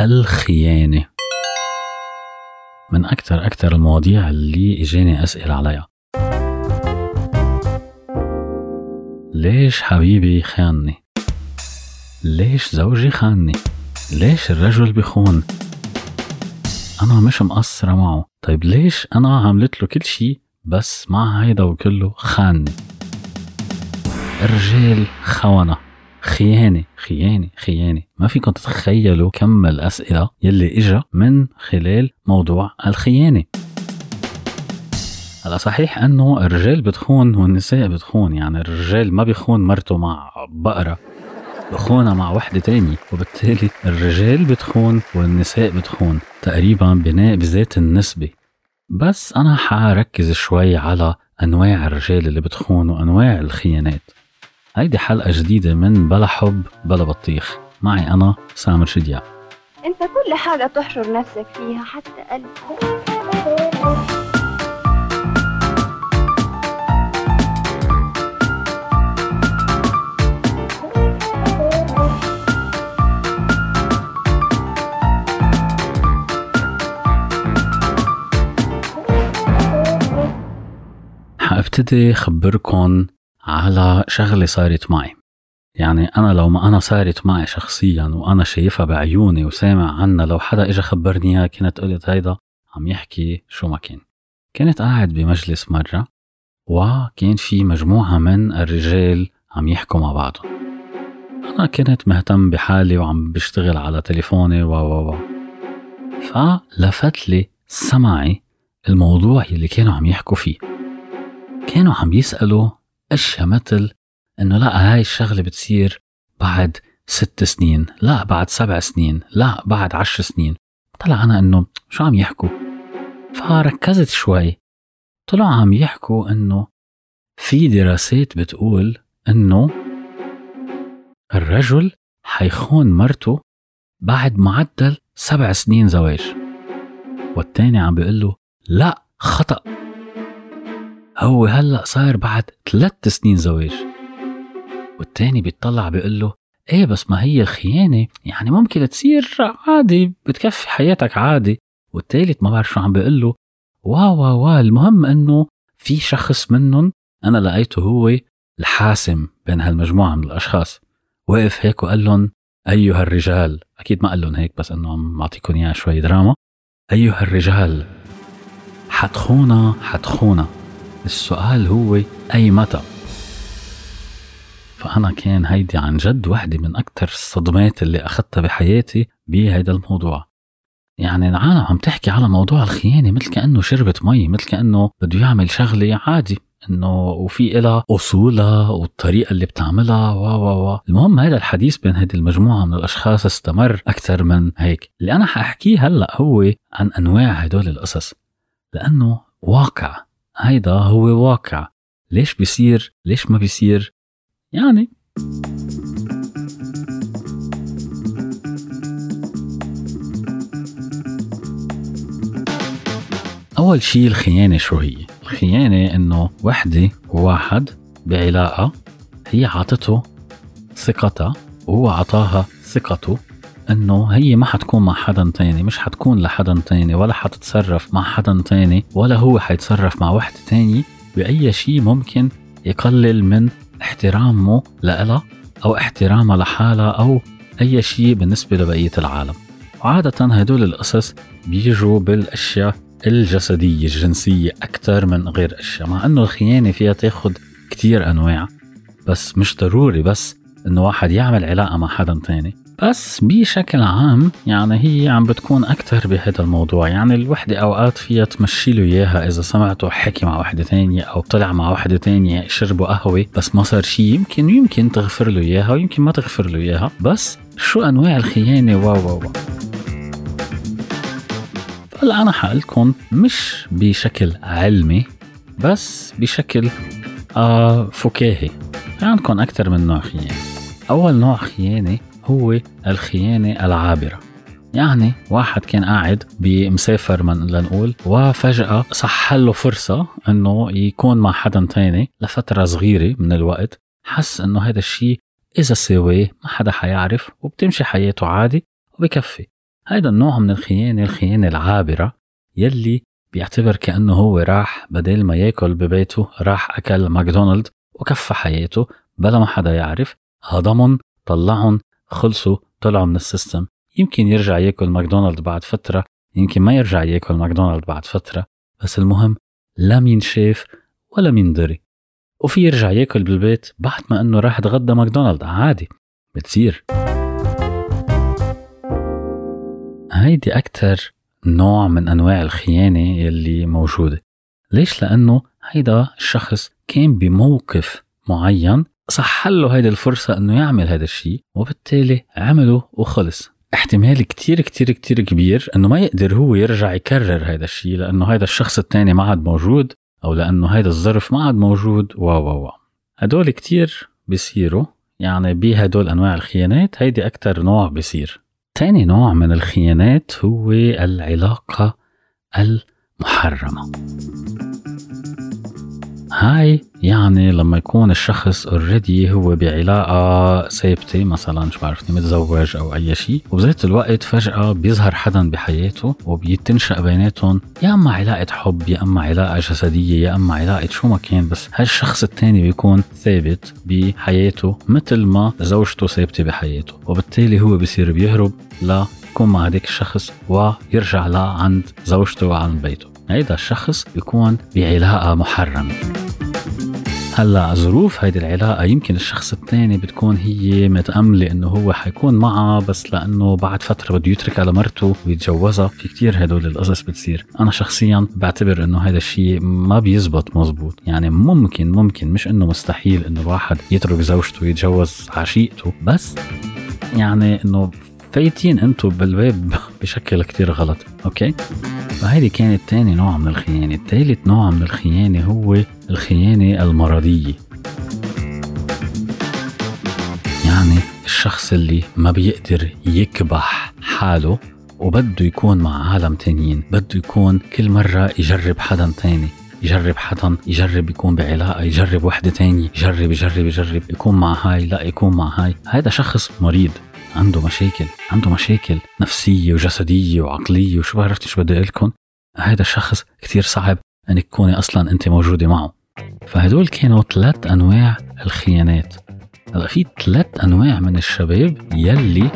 الخيانة من أكثر أكثر المواضيع اللي إجاني أسئلة عليها ليش حبيبي خانني؟ ليش زوجي خانني؟ ليش الرجل بخون؟ أنا مش مقصرة معه طيب ليش أنا عملت له كل شي بس مع هيدا وكله خانني الرجال خونة خيانة خيانة خيانة. ما فيكم تتخيلوا كم الأسئلة يلي إجا من خلال موضوع الخيانة. هلا صحيح إنه الرجال بتخون والنساء بتخون يعني الرجال ما بيخون مرته مع بقرة بخونها مع وحدة تانية. وبالتالي الرجال بتخون والنساء بتخون تقريبا بناء بذات النسبة. بس أنا حركز شوي على أنواع الرجال اللي بتخون وأنواع الخيانات. هيدي حلقة جديدة من بلا حب بلا بطيخ. معي أنا سامر شديا أنت كل حاجة تحشر نفسك فيها حتى قلبك. حابتدي خبركن على شغلة صارت معي. يعني أنا لو ما أنا صارت معي شخصيا وأنا شايفها بعيوني وسامع عنها لو حدا إجا خبرني إياها كنت قلت هيدا عم يحكي شو ما كان. كنت قاعد بمجلس مرة وكان في مجموعة من الرجال عم يحكوا مع بعضهم. أنا كنت مهتم بحالي وعم بشتغل على تليفوني و و و. فلفت لي سمعي الموضوع يلي كانوا عم يحكوا فيه. كانوا عم يسألوا اشياء مثل إنه لا هاي الشغلة بتصير بعد ست سنين لا بعد سبع سنين لا بعد عشر سنين. طلع أنا إنه شو عم يحكوا؟ فركزت شوي. طلعوا عم يحكوا إنه في دراسات بتقول إنه الرجل حيخون مرته بعد معدل سبع سنين زواج. والتاني عم بيقول له لا خطأ. هو هلأ صار بعد ثلاث سنين زواج. والتاني بيطلع بيقول له إيه بس ما هي الخيانة؟ يعني ممكن تصير عادي بتكفي حياتك عادي. والتالت ما بعرف شو عم بيقول له وا وا وا المهم إنه في شخص منهم أنا لقيته هو الحاسم بين هالمجموعة من الأشخاص. وقف هيك وقال لهم أيها الرجال. أكيد ما قال لهم هيك بس إنه عم بعطيكم إياه شوي دراما. أيها الرجال حتخونا حتخونا. السؤال هو أي متى؟ فأنا كان هيدي عن جد وحدة من أكثر الصدمات اللي أخذتها بحياتي بهيدا الموضوع. يعني العالم عم تحكي على موضوع الخيانة مثل كأنه شربة مي مثل كأنه بده يعمل شغلة عادي إنه وفي إلها أصولها والطريقة اللي بتعملها و و و المهم هذا الحديث بين هذه المجموعة من الأشخاص استمر أكثر من هيك. اللي أنا حأحكيه هلأ هو عن أنواع هدول القصص لأنه واقع. هيدا هو واقع. ليش بيصير؟ ليش ما بيصير؟ يعني. أول شيء الخيانة شو هي؟ الخيانة إنه وحدة وواحد بعلاقة هي عطته ثقتها وهو عطاها ثقته. إنه هي ما حتكون مع حدا تاني مش حتكون لحدا تاني ولا حتتصرف مع حدا تاني ولا هو حيتصرف مع وحدة تاني بأي شيء ممكن يقلل من احترامه لها أو احترامها لحالها أو أي شيء بالنسبة لبقية العالم. وعادة هدول القصص بيجوا بالأشياء الجسدية الجنسية أكثر من غير أشياء مع أنه الخيانة فيها تاخد كتير أنواع بس مش ضروري بس إنه واحد يعمل علاقة مع حدا تاني. بس بشكل عام يعني هي عم بتكون أكثر بهذا الموضوع. يعني الوحدة أوقات فيها تمشي له إياها. إذا سمعته حكي مع وحدة تانية أو طلع مع وحدة تانية شربوا قهوة بس ما صار شيء يمكن يمكن تغفر له إياها ويمكن ما تغفر له إياها. بس شو أنواع الخيانة؟ و و و هلا أنا حقلكم مش بشكل علمي بس بشكل آه فكاهي. عندكم أكثر من نوع خيانة. أول نوع خيانة هو الخيانة العابرة. يعني واحد كان قاعد بمسافر من لنقول وفجأة صح له فرصة إنه يكون مع حدا تاني لفترة صغيرة من الوقت. حس إنه هذا الشيء إذا سواه ما حدا حيعرف وبتمشي حياته عادي وبكفي. هذا النوع من الخيانة الخيانة العابرة يلي بيعتبر كأنه هو راح بدل ما يأكل ببيته راح أكل ماكدونالد وكفى حياته بلا ما حدا يعرف. هضمهم طلعهم خلصوا طلعوا من ال system. يمكن يرجع ياكل ماكدونالد بعد فترة يمكن ما يرجع ياكل ماكدونالد بعد فترة بس المهم لا مين شاف ولا مين دري. وفي يرجع ياكل بالبيت بعد ما إنه راح يتغدى ماكدونالد عادي بتصير. هيدي أكتر نوع من أنواع الخيانة يلي موجودة. ليش؟ لأنه هيدا الشخص كان بموقف معين صح له هيدي الفرصة إنه يعمل هذا الشيء وبالتالي عمله وخلص. احتمال كتير كتير كتير كبير إنه ما يقدر هو يرجع يكرر هذا الشيء لأنه هذا الشخص الثاني ما عاد موجود أو لأنه هذا الظرف ما عاد موجود و و و. هدول كتير بيصيروا يعني بهدول أنواع الخيانات هيدي أكتر نوع بيصير. تاني نوع من الخيانات هو العلاقة المحرمة. هاي يعني لما يكون الشخص اوريدي هو بعلاقة ثابتة مثلا شو بعرفني متزوج أو أي شيء وبذات الوقت فجأة بيظهر حدا بحياته وبيتنشأ بيناتهم يا أما علاقة حب يا أما علاقة جسدية يا أما علاقة شو ما كان بس هالشخص الثاني بيكون ثابت بحياته مثل ما زوجته ثابتة بحياته وبالتالي هو بصير بيهرب لا يكون مع هذاك الشخص ويرجع لعند زوجته وعند بيته. هيدا الشخص بيكون بعلاقة محرمة. هلا ظروف هيدي العلاقة يمكن الشخص الثاني بتكون هي متأملة إنه هو حيكون معها بس لأنه بعد فترة بده يتركها لمرته ويتجوزها. في كتير هدول القصص بتصير. أنا شخصيا بعتبر إنه هذا الشيء ما بيزبط مزبوط. يعني ممكن ممكن مش إنه مستحيل إنه الواحد يترك زوجته ويتجوز عشيقته بس يعني إنه فايتين أنتم بالباب بشكل كتير غلط. أوكي؟ فهذه كانت تاني نوع من الخيانة. الثالث نوع من الخيانة هو الخيانة المرضية. يعني الشخص اللي ما بيقدر يكبح حاله وبده يكون مع عالم تانيين بده يكون كل مرة يجرب حدا تاني يجرب حدا يجرب يكون بعلاقة يجرب وحدة تانية يجرب يجرب يجرب يكون مع هاي لا يكون مع هاي. هذا شخص مريض. عنده مشاكل عنده مشاكل نفسية وجسدية وعقلية وشو بعرفت شو بدي لكم؟ هذا الشخص كتير صعب انك تكوني أصلا أنت موجودة معه. فهدول كانوا ثلاث أنواع الخيانات. هلأ في ثلاث أنواع من الشباب يلي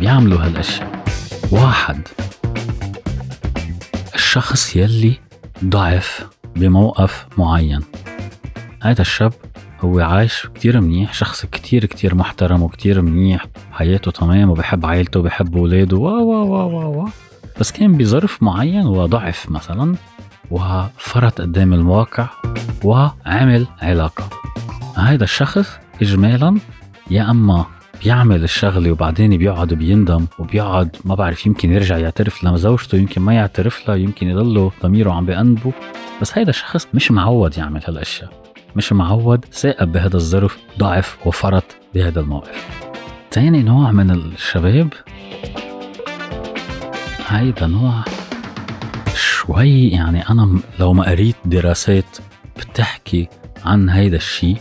بيعملوا هالأشياء. واحد الشخص يلي ضعف بموقف معين. هذا الشاب هو عايش كتير منيح شخص كتير كتير محترم وكتير منيح حياته تمام وبحب عائلته وبحب اولاده و و و و و. بس كان بظرف معين وضعف مثلا وفرط قدام الواقع وعمل علاقة. هذا الشخص إجمالا يا أما بيعمل الشغلة وبعدين بيقعد بيندم وبيقعد ما بعرف يمكن يرجع يعترف لزوجته يمكن ما يعترف لها يمكن يضله ضميره عم بأنبه بس هيدا الشخص مش معود يعمل هالأشياء. مش معود ثاقب بهذا الظرف ضعف وفرط بهذا الموقف. تاني نوع من الشباب هيدا نوع شوي يعني أنا لو ما قريت دراسات بتحكي عن هيدا الشيء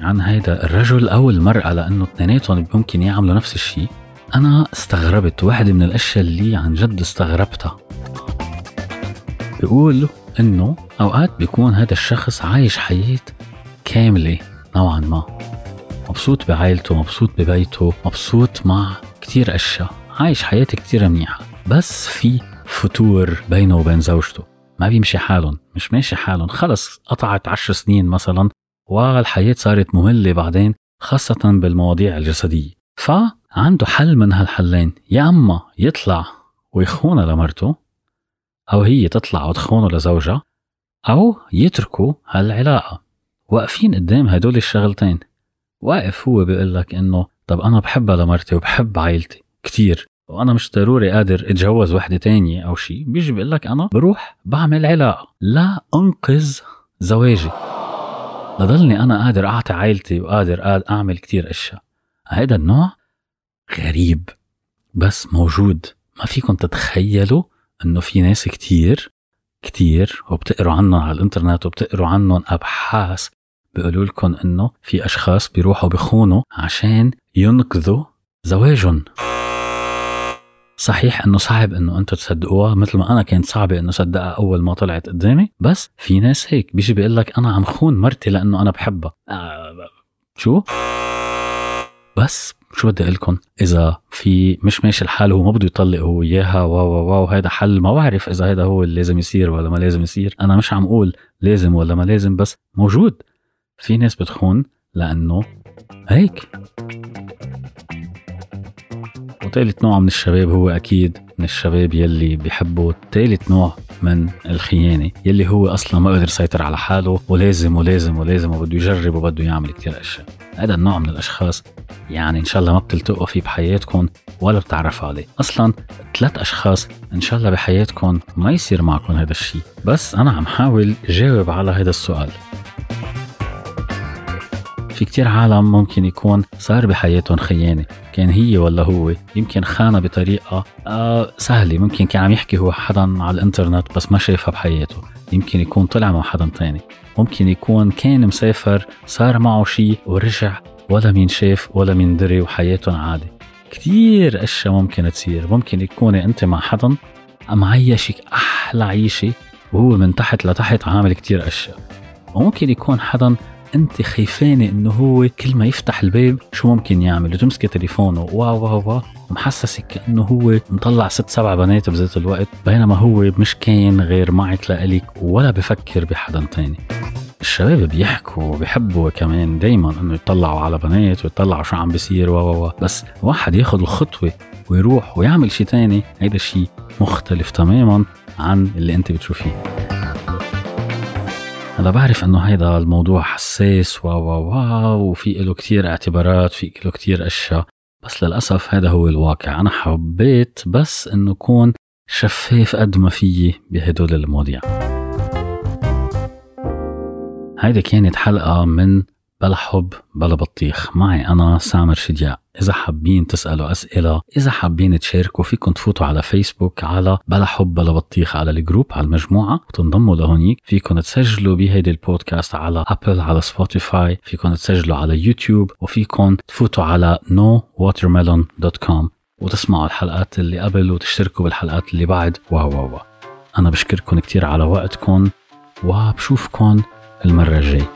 عن هيدا الرجل أو المرأة لأنه اثنيناتهم ممكن يعملوا نفس الشيء أنا استغربت. واحدة من الأشياء اللي عن جد استغربتها. بيقول إنه أوقات بيكون هذا الشخص عايش حياة كاملة نوعا ما. مبسوط بعائلته مبسوط ببيته مبسوط مع كتير أشياء. عايش حياة كتير منيحة بس في فتور بينه وبين زوجته. ما بيمشي حالهم مش ماشي حالهم. خلص قطعت عشر سنين مثلا والحياة صارت مملة بعدين خاصة بالمواضيع الجسدية. فعنده حل من هالحلين. يا أما يطلع ويخونها لمرته أو هي تطلع وتخونه لزوجها أو يتركوا هالعلاقة. واقفين قدام هدول الشغلتين. واقف هو بيقول لك إنه طب أنا بحبها لمرتي وبحب عائلتي كتير وأنا مش ضروري قادر أتجوز وحدة تانية أو شيء بيجي بيقول لك أنا بروح بعمل علاقة لا أنقذ زواجي. لضلني أنا قادر أعطي عائلتي وقادر أعمل كتير أشياء. هيدا النوع غريب بس موجود. ما فيكم تتخيلوا إنه في ناس كتير كتير وبتقروا عنهم على الإنترنت وبتقروا عنهم أبحاث بيقولوا لكم إنه في أشخاص بيروحوا بخونوا عشان ينقذوا زواجهم. صحيح إنه صعب إنه أنتم تصدقوها مثل ما أنا كانت صعبه إنه صدقها أول ما طلعت قدامي بس في ناس هيك بيجي بيقول لك أنا عم خون مرتي لأنه أنا بحبها. آه شو؟ بس شو بدي أقول لكم؟ إذا في مش ماشي الحال هو ما بده يطلق هو إياها واو واو هذا حل. ما بعرف إذا هذا هو اللي لازم يصير ولا ما لازم يصير. أنا مش عم أقول لازم ولا ما لازم بس موجود. في ناس بتخون لأنه هيك. وثالث نوع من الشباب هو أكيد من الشباب يلي بيحبوا ثالث نوع من الخيانة يلي هو أصلا ما قدر يسيطر على حاله ولازم ولازم ولازم وبده يجرب وبده يعمل كتير أشياء. هذا النوع من الأشخاص يعني إن شاء الله ما بتلتقوا فيه بحياتكم ولا بتعرفوا عليه. أصلا ثلاث أشخاص إن شاء الله بحياتكم ما يصير معكم هذا الشيء. بس أنا عم حاول جاوب على هذا السؤال. في كتير عالم ممكن يكون صار بحياتهم خيانة. كان هي ولا هو؟ يمكن خانة بطريقة آه سهلة. ممكن كان عم يحكي هو حدا على الإنترنت بس ما شافها بحياته. يمكن يكون طلع مع حدا تاني. ممكن يكون كان مسافر صار معه شيء ورجع. ولا مين شاف ولا مين دري وحياتهم عادي كتير أشياء ممكن تصير. ممكن يكون أنت مع حدا معيشك أحلى عيشة وهو من تحت لتحت عامل كتير أشياء. وممكن يكون حدا أنت خايفانة إنه هو كل ما يفتح الباب شو ممكن يعمل؟ وتمسكي تليفونه. واو واو واو ومحسسك كانه هو مطلع ست سبع بنات بذات الوقت بينما هو مش كاين غير معك لإلك ولا بفكر بحدا تاني. الشباب بيحكوا وبيحبوا كمان دايما إنه يطلعوا على بنات ويطلعوا شو عم بيصير و بس واحد ياخذ الخطوة ويروح ويعمل شيء تاني هيدا شيء مختلف تماما عن اللي أنت بتشوفيه. أنا بعرف إنه هيدا الموضوع حساس و و و وفي له كتير اعتبارات في له كتير أشياء بس للأسف هذا هو الواقع. أنا حبيت بس إنه كون شفاف قد ما فيي بهدول المواضيع. هيدي كانت حلقة من بلا حب بلا بطيخ. معي أنا سامر شدياء إذا حابين تسألوا أسئلة إذا حابين تشاركوا فيكم تفوتوا على فيسبوك على بلا حب بلا بطيخ على ال group على المجموعة. وتنضموا لهونيك. فيكم تسجلوا بهيدي البودكاست على Apple على Spotify. فيكم تسجلوا على يوتيوب. وفيكم تفوتوا على nowatermelon.com وتسمعوا الحلقات اللي قبل وتشتركوا بالحلقات اللي بعد. واو واو أنا بشكركم كتير على وقتكم وبشوفكم المرة الجاي